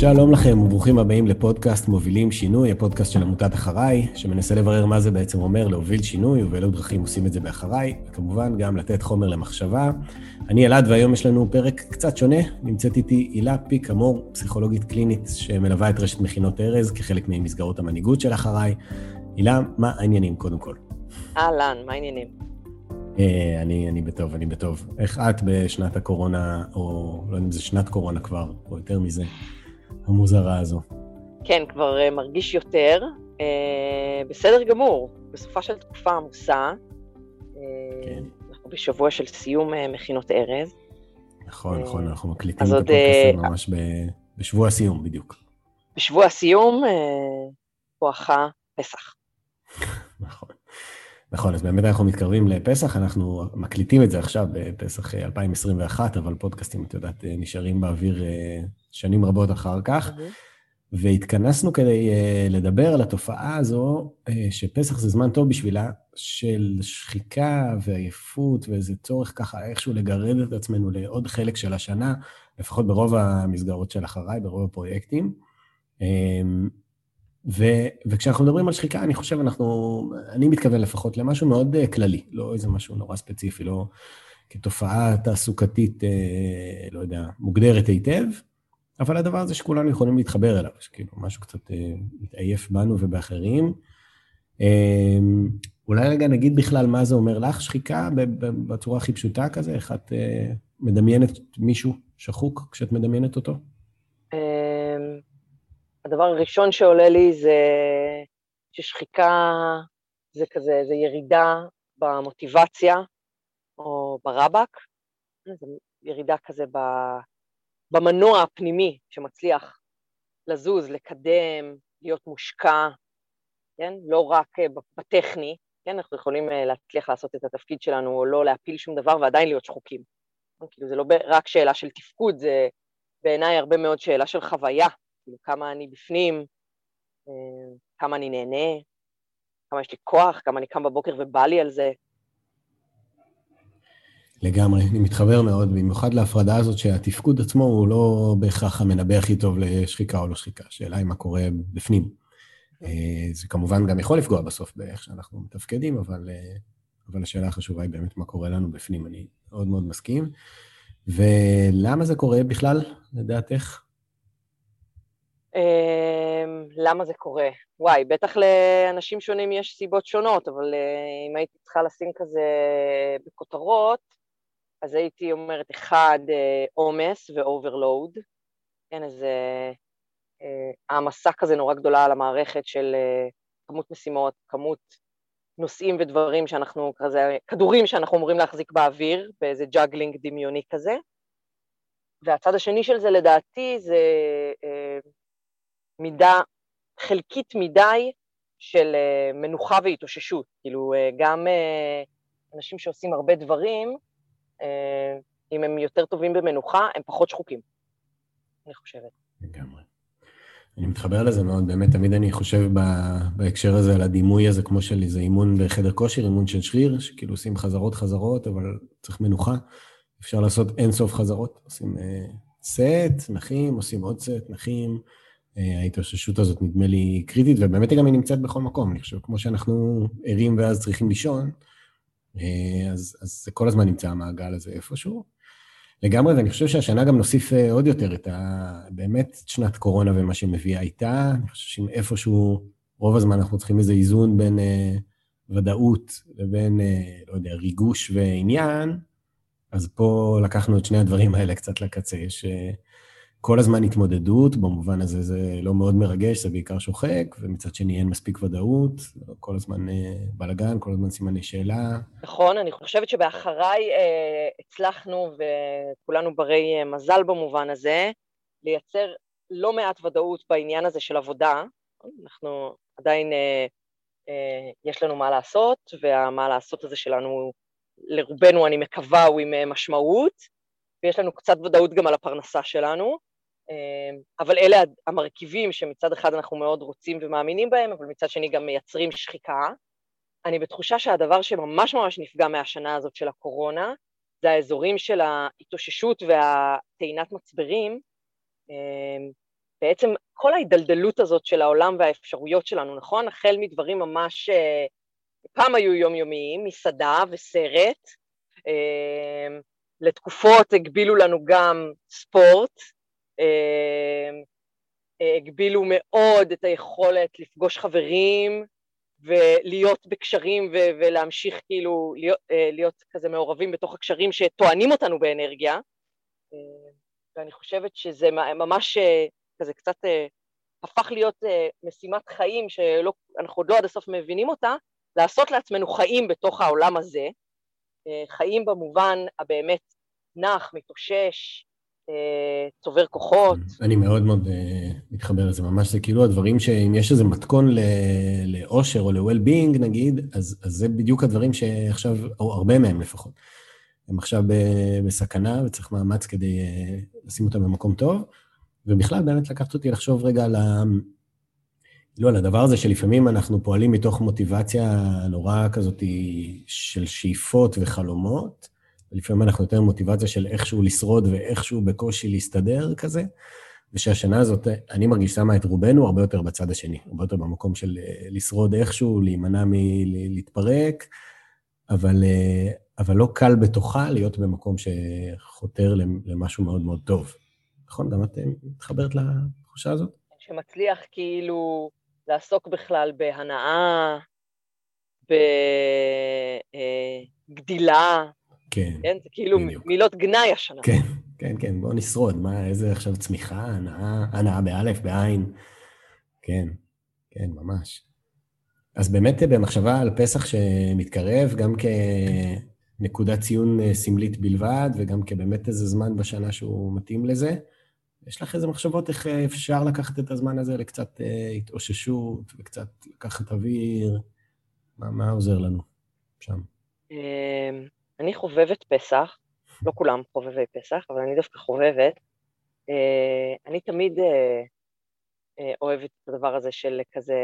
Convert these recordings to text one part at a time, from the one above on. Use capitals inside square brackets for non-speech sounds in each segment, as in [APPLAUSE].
שלום לכם וברוכים הבאים לפודקאסט מובילים שינוי, הפודקאסט של עמותת אחריי, שמנסה לברר מה זה בעצם אומר להוביל שינוי ובאילו דרכים עושים את זה באחריי, וכמובן גם לתת חומר למחשבה. אני אלעד והיום יש לנו פרק קצת שונה, נמצאת איתי הילה פיק אמור, פסיכולוגית קלינית שמלווה את רשת מכינות ארז כחלק ממסגרות המנהיגות של אחריי. הילה, מה העניינים קודם כל? אהלן, מה העניינים? אה, אני, אני בטוב, אני בטוב. איך את בשנת הקורונה, או לא יודע אם זה שנת קורונה כבר, או יותר מזה, המוזרה הזו? כן, כבר uh, מרגיש יותר. Uh, בסדר גמור, בסופה של תקופה עמוסה. Uh, כן. אנחנו בשבוע של סיום מכינות ארז. נכון, נכון, אנחנו מקליטים את הפודקאסט ממש בשבוע הסיום, בדיוק. בשבוע הסיום, בואכה פסח. [LAUGHS] נכון. נכון, אז באמת אנחנו מתקרבים לפסח, אנחנו מקליטים את זה עכשיו בפסח 2021, אבל פודקאסטים, את יודעת, נשארים באוויר שנים רבות אחר כך. והתכנסנו כדי uh, לדבר על התופעה הזו, uh, שפסח זה זמן טוב בשבילה, של שחיקה ועייפות ואיזה צורך ככה איכשהו לגרד את עצמנו לעוד חלק של השנה, לפחות ברוב המסגרות של אחריי, ברוב הפרויקטים. Um, ו, וכשאנחנו מדברים על שחיקה, אני חושב, אנחנו, אני מתכוון לפחות למשהו מאוד uh, כללי, לא איזה משהו נורא ספציפי, לא כתופעה תעסוקתית, uh, לא יודע, מוגדרת היטב, אבל הדבר הזה שכולנו יכולים להתחבר אליו, שכאילו משהו קצת אה, מתעייף בנו ובאחרים. אה, אולי רגע נגיד בכלל מה זה אומר לך, שחיקה בצורה הכי פשוטה כזה, איך את אה, מדמיינת מישהו שחוק כשאת מדמיינת אותו? אה, הדבר הראשון שעולה לי זה ששחיקה זה כזה, זה ירידה במוטיבציה או ברבק, זה ירידה כזה ב... במנוע הפנימי שמצליח לזוז, לקדם, להיות מושקע, כן? לא רק אה, בטכני, כן? אנחנו יכולים אה, להצליח לעשות את התפקיד שלנו או לא להפיל שום דבר ועדיין להיות שחוקים. כאילו זה לא רק שאלה של תפקוד, זה בעיניי הרבה מאוד שאלה של חוויה, כאילו כמה אני בפנים, אה, כמה אני נהנה, כמה יש לי כוח, כמה אני קם בבוקר ובא לי על זה, לגמרי, אני מתחבר מאוד, במיוחד להפרדה הזאת שהתפקוד עצמו הוא לא בהכרח המנבא הכי טוב לשחיקה או לא שחיקה, השאלה היא מה קורה בפנים. אה, זה כמובן גם יכול לפגוע בסוף באיך שאנחנו מתפקדים, אבל, אה, אבל השאלה החשובה היא באמת מה קורה לנו בפנים, אני מאוד מאוד מסכים. ולמה זה קורה בכלל, לדעתך? אמ, למה זה קורה? וואי, בטח לאנשים שונים יש סיבות שונות, אבל אה, אם הייתי צריכה לשים כזה בכותרות, אז הייתי אומרת, אחד, אה, עומס ו overload, כן, איזה אה, העמסה כזה נורא גדולה על המערכת של אה, כמות משימות, כמות נושאים ודברים שאנחנו, כזה, כדורים שאנחנו אמורים להחזיק באוויר, באיזה juggling דמיוני כזה. והצד השני של זה, לדעתי, זה מידה חלקית מדי של מנוחה והתאוששות. כאילו, גם אנשים שעושים הרבה דברים, אה, אם הם יותר טובים במנוחה, הם פחות שחוקים, אני חושבת. לגמרי. אני מתחבר לזה מאוד, באמת, תמיד אני חושב בהקשר הזה על הדימוי הזה, כמו של איזה אימון בחדר כושר, אימון של שריר, שכאילו עושים חזרות חזרות, אבל צריך מנוחה. אפשר לעשות אין סוף חזרות, עושים uh, סט, נחים, עושים עוד סט, נחים. Uh, ההתאוששות הזאת נדמה לי קריטית, ובאמת גם היא נמצאת בכל מקום. אני חושב, כמו שאנחנו ערים ואז צריכים לישון, אה, אז, אז זה כל הזמן נמצא המעגל הזה איפשהו. לגמרי, ואני חושב שהשנה גם נוסיף אה, עוד יותר את ה... באמת שנת קורונה ומה שהיא מביאה איתה. אני חושב שאם איפשהו, רוב הזמן אנחנו צריכים איזה איזון בין אה, ודאות לבין, אה, לא יודע, ריגוש ועניין, אז פה לקחנו את שני הדברים האלה קצת לקצה. אה, כל הזמן התמודדות, במובן הזה זה לא מאוד מרגש, זה בעיקר שוחק, ומצד שני אין מספיק ודאות, כל הזמן אה, בלאגן, כל הזמן סימני שאלה. נכון, אני חושבת שבאחריי אה, הצלחנו, וכולנו ברי אה, מזל במובן הזה, לייצר לא מעט ודאות בעניין הזה של עבודה. אנחנו עדיין, אה, אה, יש לנו מה לעשות, והמה לעשות הזה שלנו, לרובנו, אני מקווה, הוא עם אה, משמעות. ויש לנו קצת ודאות גם על הפרנסה שלנו, אבל אלה המרכיבים שמצד אחד אנחנו מאוד רוצים ומאמינים בהם, אבל מצד שני גם מייצרים שחיקה. אני בתחושה שהדבר שממש ממש נפגע מהשנה הזאת של הקורונה, זה האזורים של ההתאוששות והטעינת מצברים, אמ, בעצם כל ההידלדלות הזאת של העולם והאפשרויות שלנו, נכון? החל מדברים ממש, אה, פעם היו יומיומיים, מסעדה וסרט, אה, לתקופות הגבילו לנו גם ספורט, הגבילו מאוד את היכולת לפגוש חברים ולהיות בקשרים ו- ולהמשיך כאילו להיות, להיות כזה מעורבים בתוך הקשרים שטוענים אותנו באנרגיה. ואני חושבת שזה ממש כזה קצת הפך להיות משימת חיים שאנחנו עוד לא עד הסוף מבינים אותה, לעשות לעצמנו חיים בתוך העולם הזה, חיים במובן הבאמת נח, מתאושש, צובר כוחות. אני מאוד מאוד מתחבר לזה, ממש זה כאילו הדברים שאם יש איזה מתכון לאושר או ל-well-being נגיד, אז, אז זה בדיוק הדברים שעכשיו, או הרבה מהם לפחות, הם עכשיו בסכנה וצריך מאמץ כדי לשים אותם במקום טוב, ובכלל באמת לקחת אותי לחשוב רגע על ה... לא, על הדבר הזה שלפעמים אנחנו פועלים מתוך מוטיבציה נורא כזאת של שאיפות וחלומות, ולפעמים אנחנו יותר מוטיבציה של איכשהו לשרוד ואיכשהו בקושי להסתדר כזה, ושהשנה הזאת, אני מרגיש שמה את רובנו הרבה יותר בצד השני, הרבה יותר במקום של אה, לשרוד איכשהו, להימנע מלהתפרק, אבל, אה, אבל לא קל בתוכה להיות במקום שחותר למשהו מאוד מאוד טוב. נכון? גם את אה, מתחברת לתחושה הזאת? שמצליח כאילו לעסוק בכלל בהנאה, בגדילה. כן, כן, זה כאילו בדיוק. מילות גנאי השנה. כן, כן, כן, בואו נשרוד. מה, איזה עכשיו צמיחה, הנאה, הנאה באלף, בעין. כן, כן, ממש. אז באמת במחשבה על פסח שמתקרב, גם כנקודת ציון אה, סמלית בלבד, וגם כבאמת איזה זמן בשנה שהוא מתאים לזה, יש לך איזה מחשבות איך אה, אפשר לקחת את הזמן הזה לקצת אה, התאוששות וקצת לקחת אוויר? מה, מה עוזר לנו שם? אני חובבת פסח, לא כולם חובבי פסח, אבל אני דווקא חובבת. אה, אני תמיד אוהבת את הדבר הזה של כזה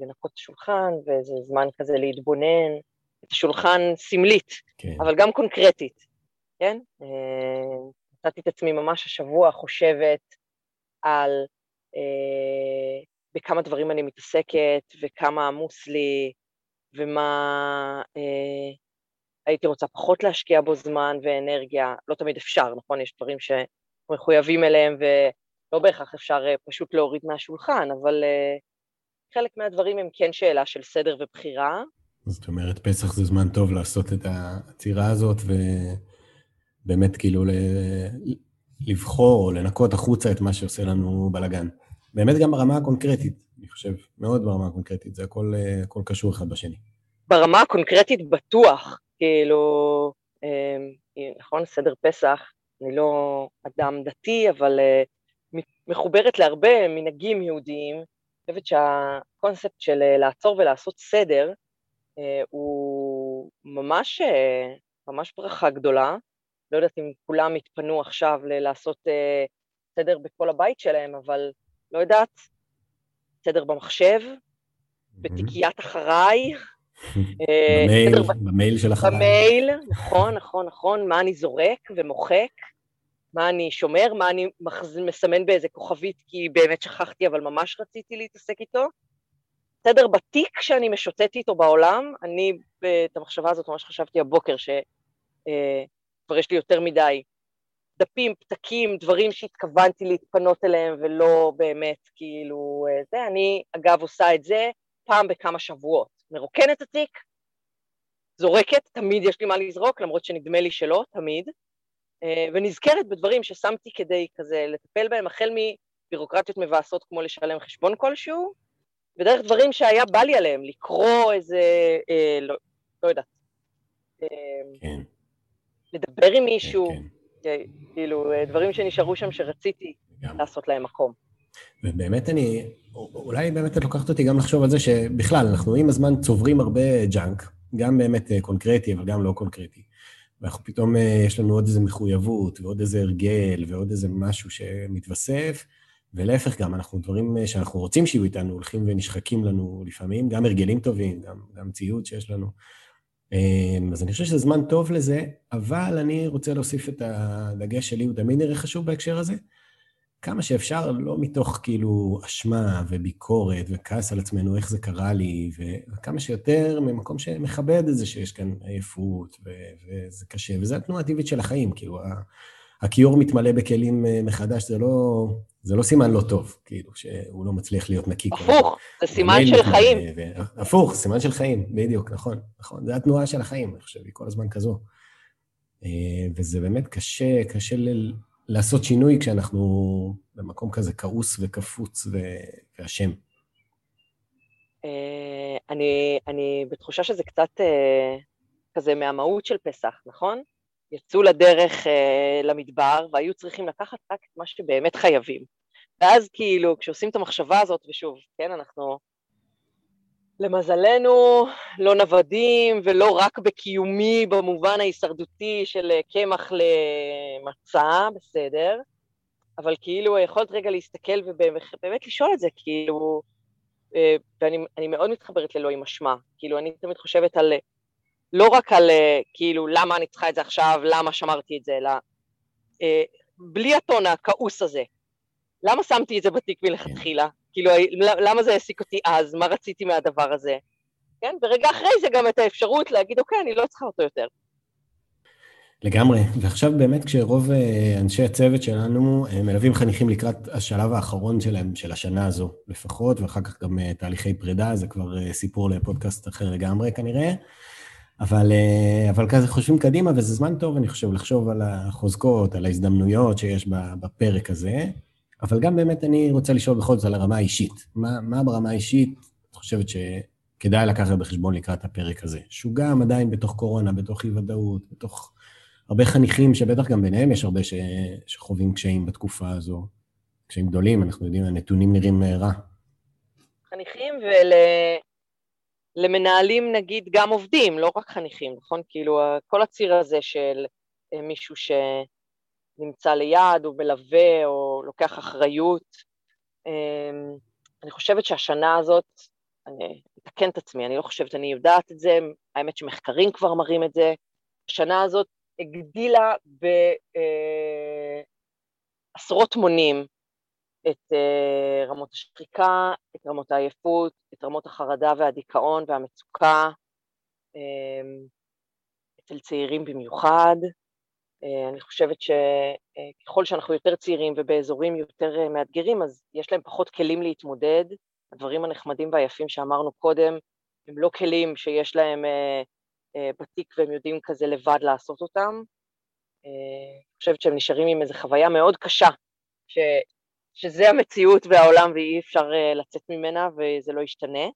לנקות את השולחן, ואיזה זמן כזה להתבונן, את השולחן סמלית, כן. אבל גם קונקרטית, כן? מצאתי את עצמי ממש השבוע חושבת על אה, בכמה דברים אני מתעסקת וכמה עמוס לי ומה אה, הייתי רוצה פחות להשקיע בו זמן ואנרגיה. לא תמיד אפשר, נכון? יש דברים שמחויבים אליהם ולא בהכרח אפשר אה, פשוט להוריד מהשולחן, אבל אה, חלק מהדברים הם כן שאלה של סדר ובחירה. זאת אומרת, פסח זה זמן טוב לעשות את העצירה הזאת ו... באמת כאילו לבחור או לנקות החוצה את מה שעושה לנו בלאגן. באמת גם ברמה הקונקרטית, אני חושב, מאוד ברמה הקונקרטית, זה הכל, הכל קשור אחד בשני. ברמה הקונקרטית בטוח, כאילו, אה, נכון, סדר פסח, אני לא אדם דתי, אבל אה, מחוברת להרבה מנהגים יהודיים. אני חושבת שהקונספט של אה, לעצור ולעשות סדר הוא ממש, ממש ברכה גדולה, לא יודעת אם כולם יתפנו עכשיו לעשות סדר בכל הבית שלהם, אבל לא יודעת, סדר במחשב, בתיקיית אחריי. אה, במייל, במייל של אחריי. במייל, נכון, נכון, נכון, מה אני זורק ומוחק, מה אני שומר, מה אני מסמן באיזה כוכבית כי באמת שכחתי אבל ממש רציתי להתעסק איתו. סדר בתיק שאני משוטט איתו בעולם, אני את המחשבה הזאת ממש חשבתי הבוקר, ש... אה, יש לי יותר מדי דפים, פתקים, דברים שהתכוונתי להתפנות אליהם ולא באמת כאילו אה, זה. אני אגב עושה את זה פעם בכמה שבועות. מרוקנת את התיק, זורקת, תמיד יש לי מה לזרוק, למרות שנדמה לי שלא, תמיד, אה, ונזכרת בדברים ששמתי כדי כזה לטפל בהם, החל מבירוקרטיות מבאסות כמו לשלם חשבון כלשהו, ודרך דברים שהיה בא לי עליהם, לקרוא איזה, אה, לא, לא יודעת. אה, כן. לדבר עם מישהו, כן, כן. כאילו, דברים שנשארו שם שרציתי גם. לעשות להם מקום. ובאמת אני, אולי באמת את לוקחת אותי גם לחשוב על זה שבכלל, אנחנו עם הזמן צוברים הרבה ג'אנק, גם באמת אה, קונקרטי, אבל גם לא קונקרטי. ואנחנו פתאום, אה, יש לנו עוד איזו מחויבות, ועוד איזה הרגל, ועוד איזה משהו שמתווסף, ולהפך גם, אנחנו דברים אה, שאנחנו רוצים שיהיו איתנו, הולכים ונשחקים לנו לפעמים, גם הרגלים טובים, גם, גם ציוד שיש לנו. אז אני חושב שזה זמן טוב לזה, אבל אני רוצה להוסיף את הדגש שלי, הוא תמיד נראה חשוב בהקשר הזה, כמה שאפשר, לא מתוך כאילו אשמה וביקורת וכעס על עצמנו, איך זה קרה לי, וכמה שיותר ממקום שמכבד את זה שיש כאן עייפות, וזה קשה, וזו התנועה הטבעית של החיים, כאילו, הכיור מתמלא בכלים אה, מחדש, זה לא, זה לא סימן לא טוב, כאילו, שהוא לא מצליח להיות נקי. הפוך, זה סימן של חיים. ו... הפוך, סימן של חיים, בדיוק, נכון, נכון. זה התנועה של החיים, אני חושב, היא כל הזמן כזו. אה, וזה באמת קשה, קשה ל... לעשות שינוי כשאנחנו במקום כזה כעוס וקפוץ ואשם. אה, אני, אני בתחושה שזה קצת כזה מהמהות של פסח, נכון? יצאו לדרך uh, למדבר והיו צריכים לקחת רק את מה שבאמת חייבים. ואז כאילו, כשעושים את המחשבה הזאת, ושוב, כן, אנחנו למזלנו לא נוודים ולא רק בקיומי במובן ההישרדותי של אה, קמח למצה, בסדר, אבל כאילו היכולת רגע להסתכל ובאמת לשאול את זה, כאילו, אה, ואני מאוד מתחברת לאלוהים אשמה, כאילו אני תמיד חושבת על לא רק על אה, כאילו למה אני צריכה את זה עכשיו, למה שמרתי את זה, אלא אה, בלי הטון הכעוס הזה. למה שמתי את זה בתיק מלכתחילה? כאילו, למה זה העסיק אותי אז? מה רציתי מהדבר הזה? כן? ורגע אחרי זה גם את האפשרות להגיד, אוקיי, אני לא צריכה אותו יותר. לגמרי, ועכשיו באמת כשרוב אה, אנשי הצוות שלנו מלווים חניכים לקראת השלב האחרון שלהם, של השנה הזו לפחות, ואחר כך גם תהליכי פרידה, זה כבר סיפור לפודקאסט אחר לגמרי כנראה. אבל, אה, אבל כזה חושבים קדימה, וזה זמן טוב, אני חושב, לחשוב על החוזקות, על ההזדמנויות שיש בפרק הזה, אבל גם באמת אני רוצה לשאול בכל זאת על הרמה האישית. מה, מה ברמה האישית את חושבת שכדאי לקחת בחשבון לקראת הפרק הזה? שהוא גם עדיין בתוך קורונה, בתוך אי-ודאות, בתוך הרבה חניכים, שבטח גם ביניהם יש הרבה ש, שחווים קשיים בתקופה הזו. קשיים גדולים, אנחנו יודעים, הנתונים נראים אה, רע. חניכים ול... למנהלים נגיד גם עובדים, לא רק חניכים, נכון? כאילו כל הציר הזה של אה, מישהו שנמצא ליד, או מלווה, או לוקח אחריות. אמ, אני חושבת שהשנה הזאת, אני אתקן את עצמי, אני לא חושבת, אני יודעת את זה, האמת שמחקרים כבר מראים את זה, השנה הזאת הגדילה בעשרות אה, מונים את uh, רמות השחיקה, את רמות העייפות, את רמות החרדה והדיכאון והמצוקה, um, אצל צעירים במיוחד. Uh, אני חושבת שככל uh, שאנחנו יותר צעירים ובאזורים יותר uh, מאתגרים, אז יש להם פחות כלים להתמודד. הדברים הנחמדים והיפים שאמרנו קודם, הם לא כלים שיש להם בתיק והם יודעים כזה לבד לעשות אותם. אני חושבת שהם נשארים עם איזו חוויה מאוד קשה, ש... שזה המציאות והעולם ואי אפשר לצאת ממנה וזה לא ישתנה.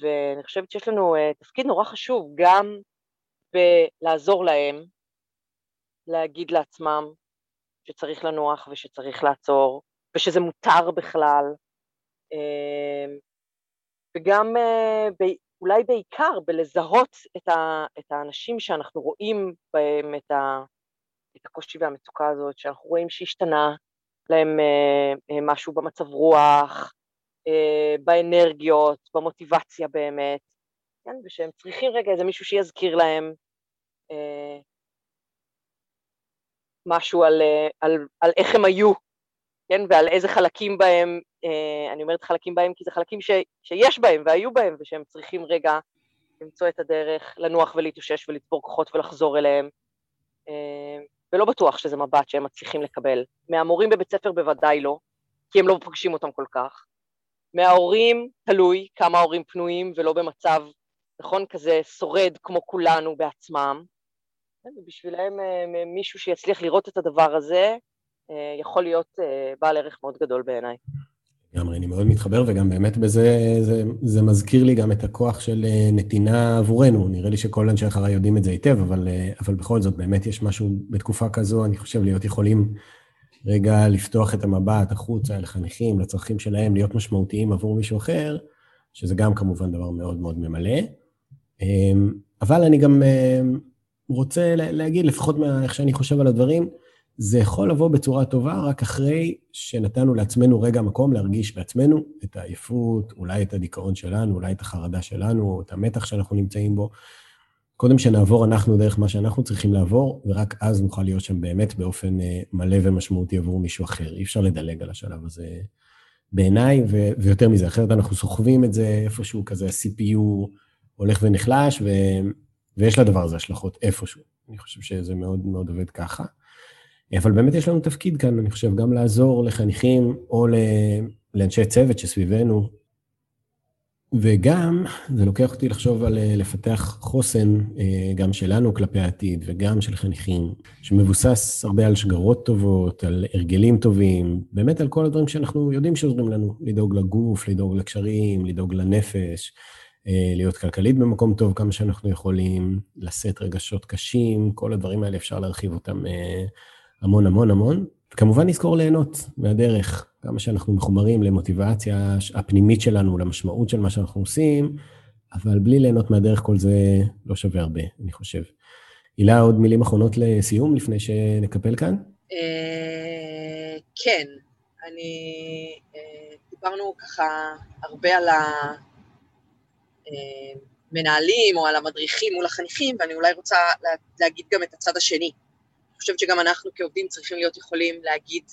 ואני חושבת שיש לנו תפקיד נורא חשוב גם בלעזור להם, להגיד לעצמם שצריך לנוח ושצריך לעצור, ושזה מותר בכלל, uh, וגם ב, אולי בעיקר בלזהות את, ה, את האנשים שאנחנו רואים בהם את, ה, את הקושי והמצוקה הזאת, שאנחנו רואים שהשתנה, להם אה, אה, משהו במצב רוח, אה, באנרגיות, במוטיבציה באמת, כן? ושהם צריכים רגע איזה מישהו שיזכיר להם אה, משהו על, אה, על, על איך הם היו, כן? ועל איזה חלקים בהם, אה, אני אומרת חלקים בהם כי זה חלקים ש, שיש בהם והיו בהם, ושהם צריכים רגע למצוא את הדרך לנוח ולהתאושש ולצבור כוחות ולחזור אליהם. אה, ולא בטוח שזה מבט שהם מצליחים לקבל. מהמורים בבית ספר בוודאי לא, כי הם לא פוגשים אותם כל כך. מההורים, תלוי כמה ההורים פנויים ולא במצב, נכון, כזה שורד כמו כולנו בעצמם. כן, ובשבילם אה, מישהו שיצליח לראות את הדבר הזה, אה, יכול להיות אה, בעל ערך מאוד גדול בעיניי. לגמרי, אני מאוד מתחבר, וגם באמת בזה, זה, זה מזכיר לי גם את הכוח של נתינה עבורנו. נראה לי שכל אנשי החרה יודעים את זה היטב, אבל, אבל בכל זאת, באמת יש משהו בתקופה כזו, אני חושב, להיות יכולים רגע לפתוח את המבט החוצה אל חניכים, לצרכים שלהם, להיות משמעותיים עבור מישהו אחר, שזה גם כמובן דבר מאוד מאוד ממלא. אמ, אבל אני גם אה, רוצה להגיד, לפחות מאיך שאני חושב על הדברים, זה יכול לבוא בצורה טובה רק אחרי שנתנו לעצמנו רגע מקום להרגיש בעצמנו את העייפות, אולי את הדיכאון שלנו, אולי את החרדה שלנו, או את המתח שאנחנו נמצאים בו. קודם שנעבור אנחנו דרך מה שאנחנו צריכים לעבור, ורק אז נוכל להיות שם באמת באופן מלא ומשמעותי עבור מישהו אחר. אי אפשר לדלג על השלב הזה בעיניי, ו- ויותר מזה, אחרת אנחנו סוחבים את זה איפשהו כזה, ה-CPU הולך ונחלש, ו- ויש לדבר הזה השלכות איפשהו. אני חושב שזה מאוד מאוד עובד ככה. אבל באמת יש לנו תפקיד כאן, אני חושב, גם לעזור לחניכים או לאנשי צוות שסביבנו, וגם, זה לוקח אותי לחשוב על אה, לפתח חוסן, אה, גם שלנו כלפי העתיד, וגם של חניכים, שמבוסס הרבה על שגרות טובות, על הרגלים טובים, באמת על כל הדברים שאנחנו יודעים שעוזרים לנו, לדאוג לגוף, לדאוג לקשרים, לדאוג לנפש, להיות כלכלית במקום טוב כמה שאנחנו יכולים, לשאת רגשות קשים, כל הדברים האלה אפשר להרחיב אותם המון המון המון. וכמובן נזכור ליהנות מהדרך, כמה שאנחנו מחוברים למוטיבציה הפנימית שלנו, למשמעות של מה שאנחנו עושים, אבל בלי ליהנות מהדרך כל זה לא שווה הרבה, אני חושב. הילה, עוד מילים אחרונות לסיום לפני שנקפל כאן? אה, כן, אני... אה, דיברנו ככה הרבה על המנהלים אה, או על המדריכים מול החניכים, ואני אולי רוצה להגיד גם את הצד השני. חושבת שגם אנחנו כעובדים צריכים להיות יכולים להגיד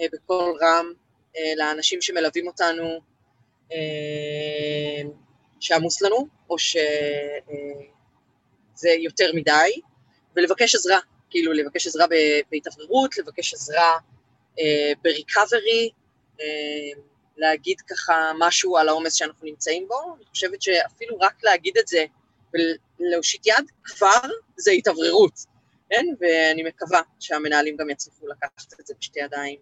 אה, בקול רם אה, לאנשים שמלווים אותנו אה, שעמוס לנו, או שזה אה, יותר מדי, ולבקש עזרה, כאילו לבקש עזרה בהתאווררות, לבקש עזרה אה, בריקאברי, אה, להגיד ככה משהו על העומס שאנחנו נמצאים בו, אני חושבת שאפילו רק להגיד את זה ולהושיט יד, כבר זה התאווררות. כן, ואני מקווה שהמנהלים גם יצליחו לקחת את זה בשתי ידיים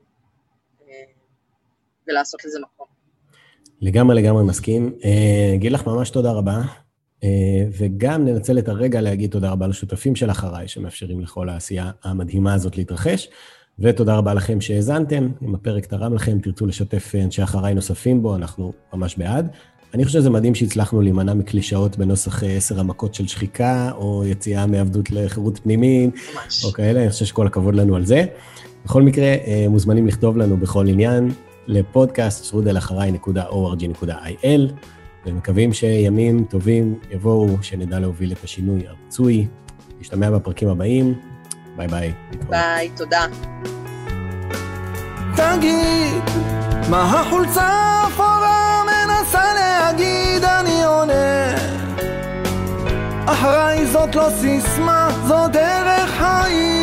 אה, ולעשות לזה מקום. לגמרי לגמרי מסכים. אה, אגיד לך ממש תודה רבה, אה, וגם ננצל את הרגע להגיד תודה רבה לשותפים של אחריי, שמאפשרים לכל העשייה המדהימה הזאת להתרחש, ותודה רבה לכם שהאזנתם. אם הפרק תרם לכם, תרצו לשתף אנשי אחריי נוספים בו, אנחנו ממש בעד. אני חושב שזה מדהים שהצלחנו להימנע מקלישאות בנוסח אה, עשר המכות של שחיקה, או יציאה מעבדות לחירות פנימית, ממש. או כאלה, אני חושב שכל הכבוד לנו על זה. בכל מקרה, אה, מוזמנים לכתוב לנו בכל עניין לפודקאסט שרודלאחריי.org.il, ומקווים שימים טובים יבואו, שנדע להוביל את השינוי הרצוי. נשתמע בפרקים הבאים. ביי ביי. ביי, תודה. תגיד, מה החולצה האפורה מנסה להגיד אני עונה אחריי זאת לא סיסמה, זו דרך חיים